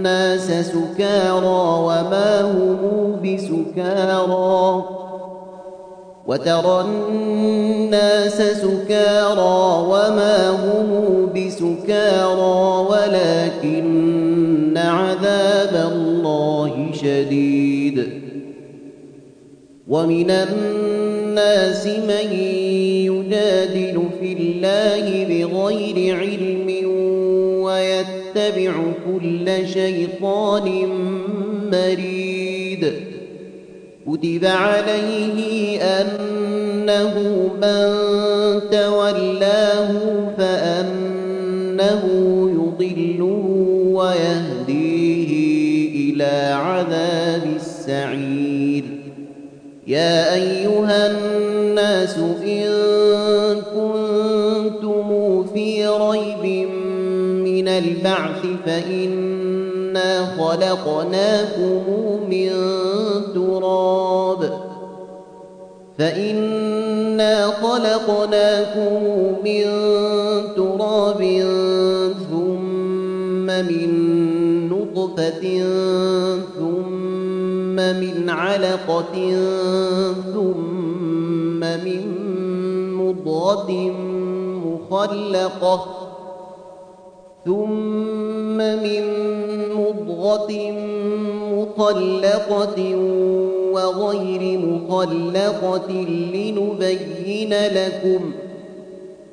الناس سكارى وما هم بسكارى. وترى الناس سكارى وما هم بسكارى ولكن عذاب الله شديد. ومن الناس من يجادل في الله بغير علم ويتبع كل شيطان مريد. كتب عليه انه من تولاه فانه يضله ويهديه إلى عذاب السعير. يا ايها الناس ان فإنا خلقناكم من تراب. فإنا خلقناكم من تراب ثم من نطفة ثم من علقة ثم من مضغة مخلقة ثم من مضغة مخلقة وغير مخلقة لنبين لكم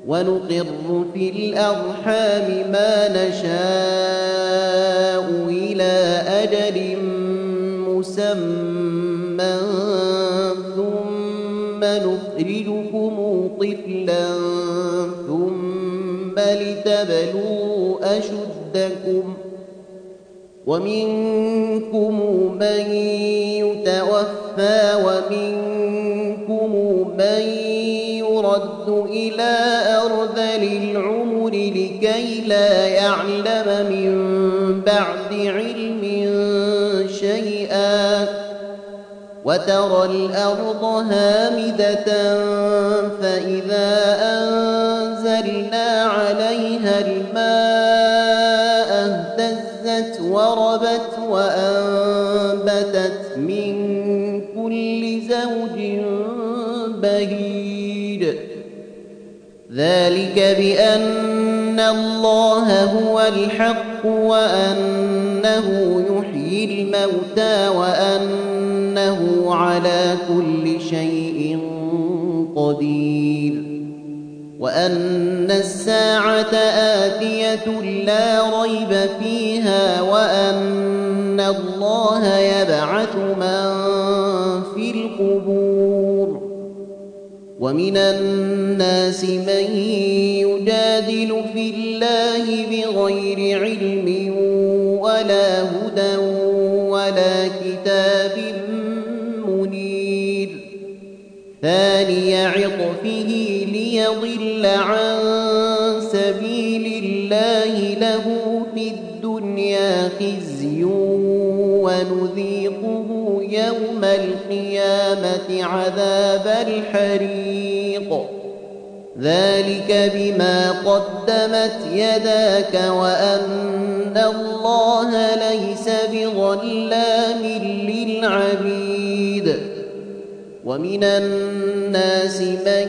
ونقر في الأرحام ما نشاء إلى أجل مسمى ثم نخرجكم طفلا ثم لتبلوا أشدكم ومنكم من يتوفى ومنكم من يرد إلى أرذل العمر لكي لا يعلم من بعد علم شيئا وترى الأرض هامدة فإذا أنزلنا عليها الماء اهتزت وربت وأنبتت من كل زوج بهيج. ذلك بأن الله هو الحق وأنه يحيي الموتى على كل شيء قدير. وأن الساعة آتية لا ريب فيها وأن الله يبعث من في القبور. ومن الناس من يجادل في الله بغير علم ليضل عن سبيل الله له في الدنيا خزي ونذيقه يوم القيامة عذاب الحريق. ذلك بما قدمت يداك وأن الله ليس بظلام للعبيد. ومن الناس من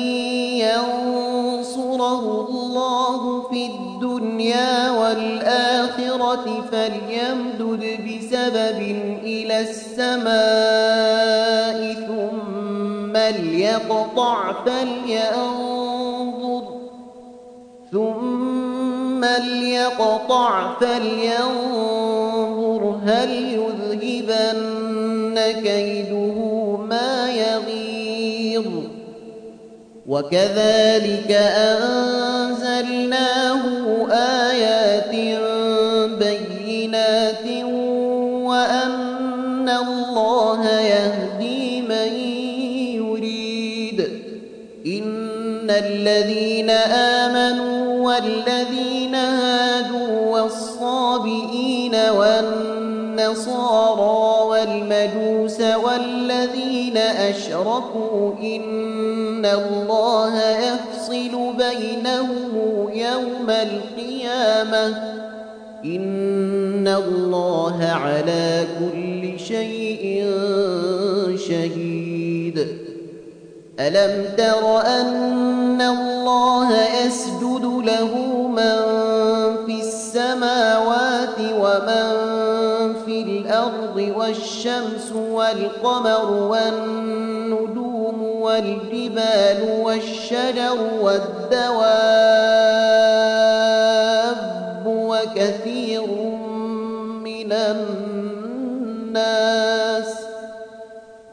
الدنيا والآخرة فليمدد بسبب إلى السماء ثم ليقطع فلينظر ثم ليقطع فلينظر هل يذهبن كيده ما يغيظ وكذلك أنزلناه آيات بينات وأن الله يهدي من يريد. إن الذين آمنوا والذين هادوا والصابئين والنصارى والمجوس والذين أشركوا إن الله بينهم القيامة. إن الله على كل شيء شهيد. ألم تر أن الله يسجد له من في السماوات ومن في الأرض والشمس والقمر والنجوم والجبال والشجر والدواب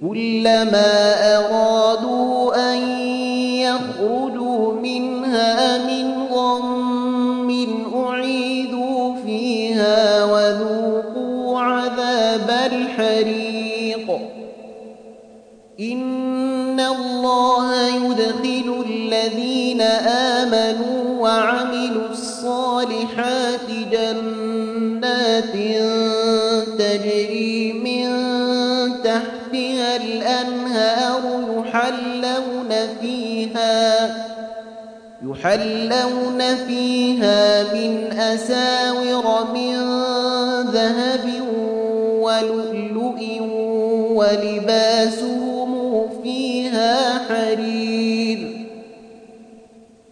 كلما أرادوا أن يخرجوا يحلون فيها من أساور من ذهب ولؤلؤ ولباسهم فيها حرير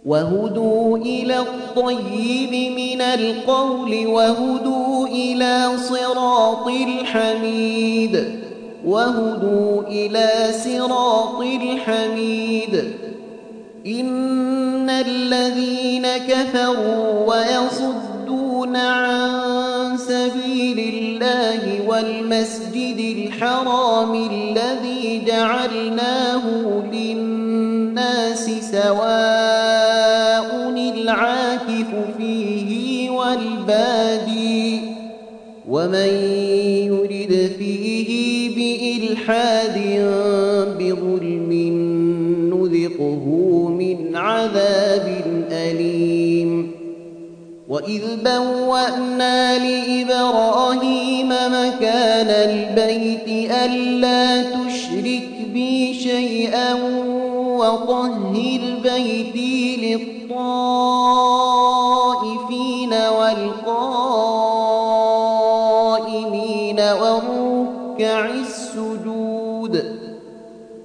وهدوا إلى الطيب من القول وهدوا إلى صراط الحميد وهدوا إلى صراط الحميد إن الذين كفروا ويصدون عن سبيل الله والمسجد الحرام الذي جعلناه للناس سواء العاكف فيه والبادي ومن يرد فيه بإلحاد بظلم وإذ بوأنا لإبراهيم مكان البيت ألا تشرك بي شيئا وطهر بيتي للطائفين والقائمين والركع السجود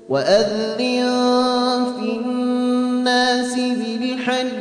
وأذن في الناس بالحج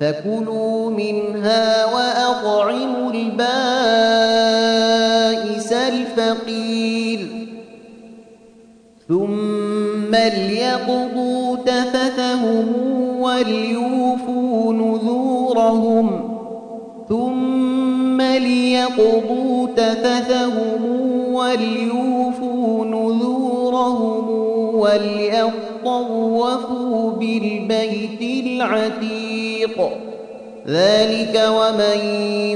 فكلوا منها وأطعموا البائس الفقير ثم ليقضوا تفثهم وليوفوا نذورهم ثم ليقضوا تفثهم وليوفوا نذورهم وليطوفوا بالبيت العتيق. ذلك ومن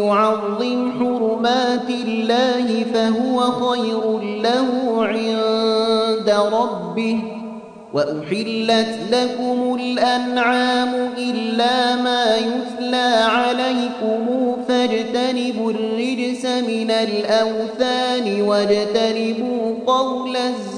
يعظم حرمات الله فهو خير له عند ربه. وأحلت لكم الأنعام إلا ما يتلى عليكم. فاجتنبوا الرجس من الأوثان واجتنبوا قول الزور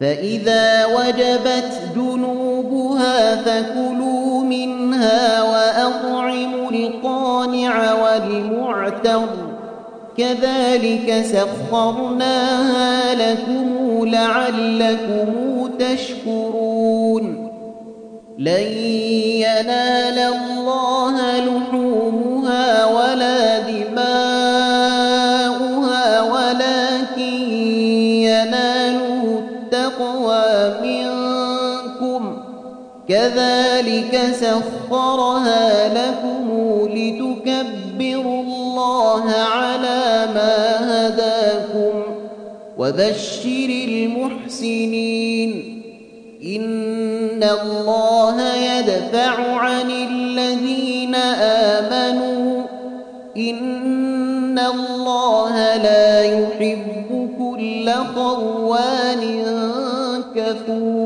فإذا وجبت جنوبها فكلوا منها وأطعموا القانع والمعتر. كذلك سخرناها لكم لعلكم تشكرون. لن ينال الله لحومها ولا كذلك سخرها لكم لتكبروا الله على ما هداكم وبشر المحسنين. إن الله يدفع عن الذين آمنوا. إن الله لا يحب كل خوان كفور.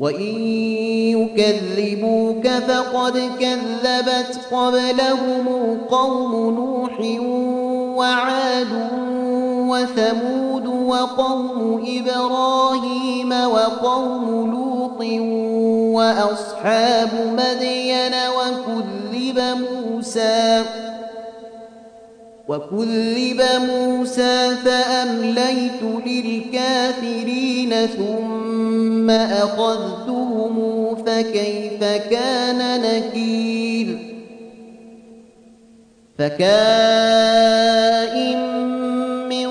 وإن يكذبوك فقد كذبت قبلهم قوم نوح وعاد وثمود وقوم إبراهيم وقوم لوط وأصحاب مدين وكذب موسى وكذب موسى فأمليت للكافرين ثم أخذتهم فكيف كان نكير فكائن من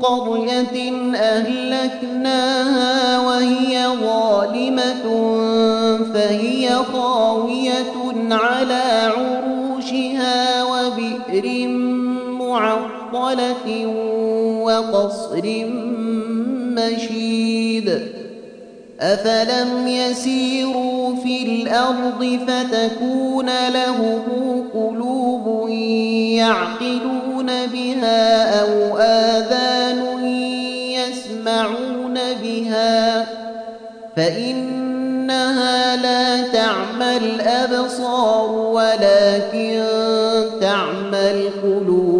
قرية أهلكناها وهي ظالمة فهي خاوية على معطلة وقصر مشيد أفلم يسيروا في الأرض فتكون لهم قلوب يعقلون بها أو آذان يسمعون بها فإنها لا تعمى الأبصار ولكن تعمى القلوب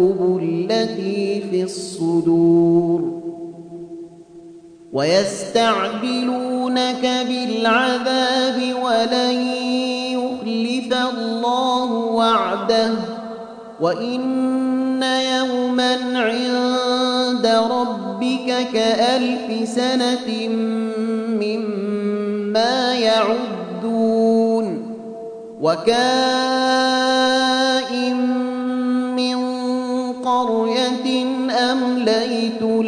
الصدور ويستعجلونك بالعذاب ولن يخلف الله وعده وإن يوما عند ربك كألف سنة مما يعدون وكائن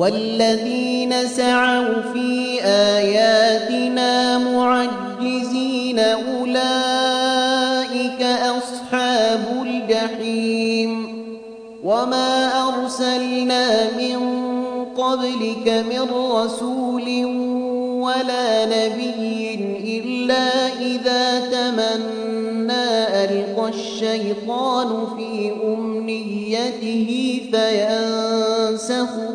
والذين سعوا في آياتنا معجزين أولئك أصحاب الجحيم وما أرسلنا من قبلك من رسول ولا نبي إلا إذا تمنى ألقى الشيطان في أمنيته فينسخ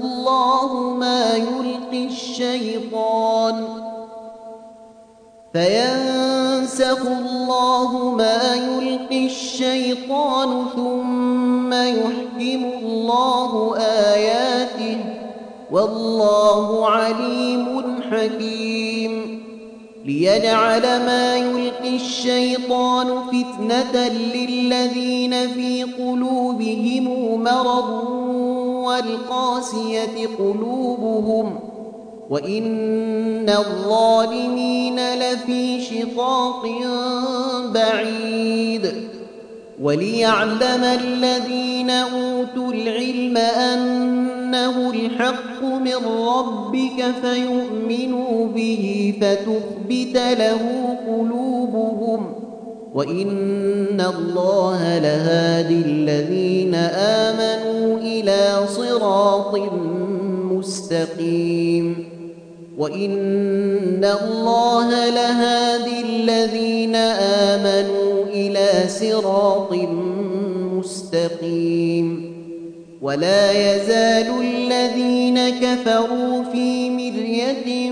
الله ما يلقي الشيطان فينسخ الله ما يلقي الشيطان ثم يحكم الله آياته والله عليم حكيم ليجعل ما يلقي الشيطان فتنة للذين في قلوبهم مرض والقاسية قلوبهم وإن الظالمين لفي شقاق بعيد وليعلم الذين أوتوا العلم أنه الحق من ربك فيؤمنوا به فتخبت له قلوبهم وإن الله لهادي الذين آمنوا إلى صراط مستقيم وإن الله لهادي الذين آمنوا إلى صراط مستقيم ولا يزال الذين كفروا في مرية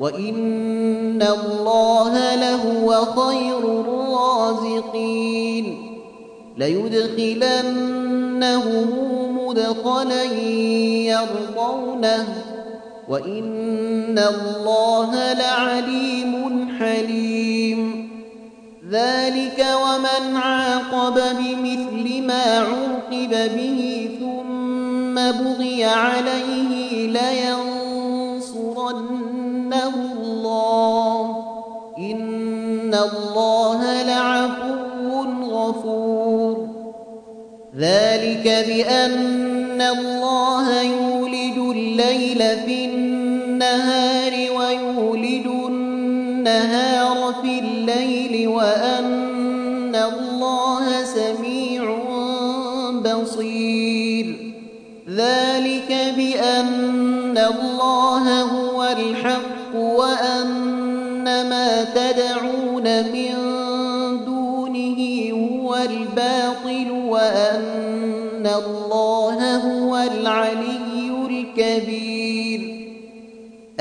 وإن الله لهو خير الرازقين ليدخلنهم مدخلا يرضونه وإن الله لعليم حليم ذلك ومن عاقب بمثل ما عوقب به ثم بغي عليه لينصرنه الله لعفو غفور. ذلك بأن الله يولد الليل في النهار ويولد النهار في الليل وأن الله سميع بصير. ذلك بأن الله هو الحق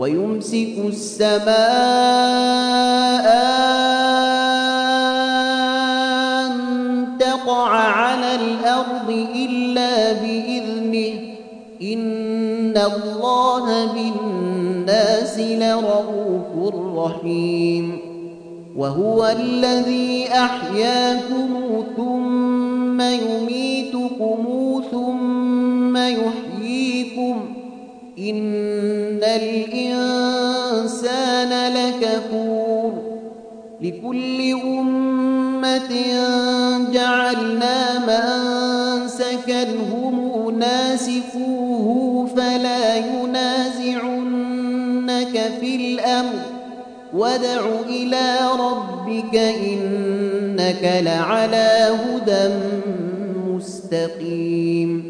ويمسك السماء أن تقع على الأرض إلا بإذنه. إن الله بالناس لرؤوف رحيم. وهو الذي أحياكم ثم يميتكم ثم يحييكم. إن الإنسان لكفور لكل أمة جعلنا منسكا هم ناسكوه فلا ينازعنك في الأمر وادع إلى ربك إنك لعلى هدى مستقيم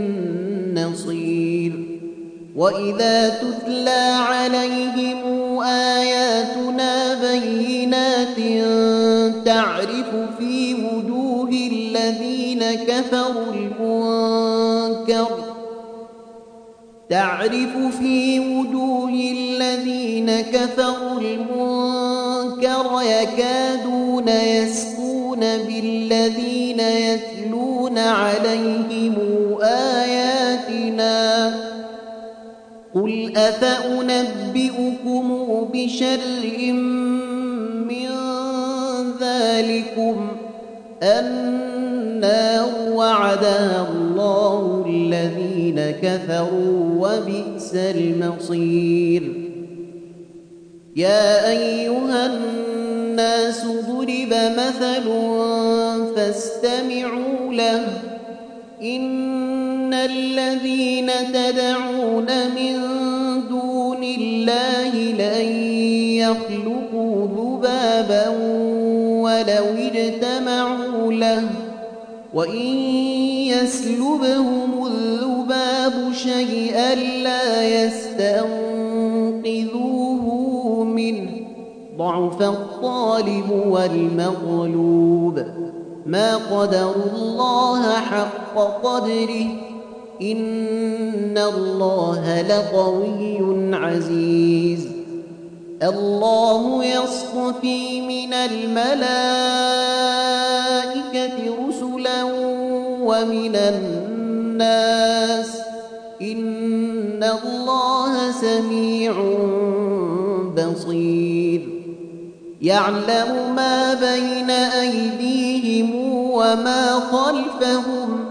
وإذا تتلى عليهم آياتنا بينات تعرف في وجوه الذين كفروا المنكر تعرف في وجوه الذين كفروا المنكر يكادون يسقون بالذين يتلون عليهم آياتنا قل أفأنبئكم بشر من ذلكم النار وعدها الله الذين كفروا وبئس المصير يا أيها الناس ضرب مثل فاستمعوا له إن الذين تدعون من دون الله لن يخلقوا ذبابا ولو اجتمعوا له. وإن يسلبهم الذباب شيئا لا يستنقذوه منه. ضعف الطالب والمغلوب. ما قدروا الله حق قدره. إن الله لقوي عزيز. الله يصطفي من الملائكة رسلا ومن الناس. إن الله سميع بصير. يعلم ما بين أيديهم وما خلفهم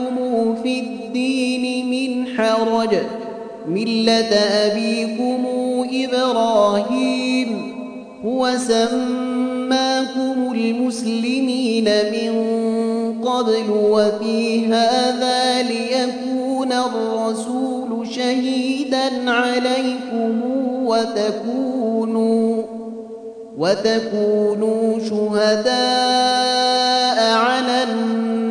في الدين من حرج. ملة أبيكم إبراهيم. هو سماكم المسلمين من قبل وفي هذا ليكون الرسول شهيدا عليكم وتكونوا وتكونوا شهداء على الناس.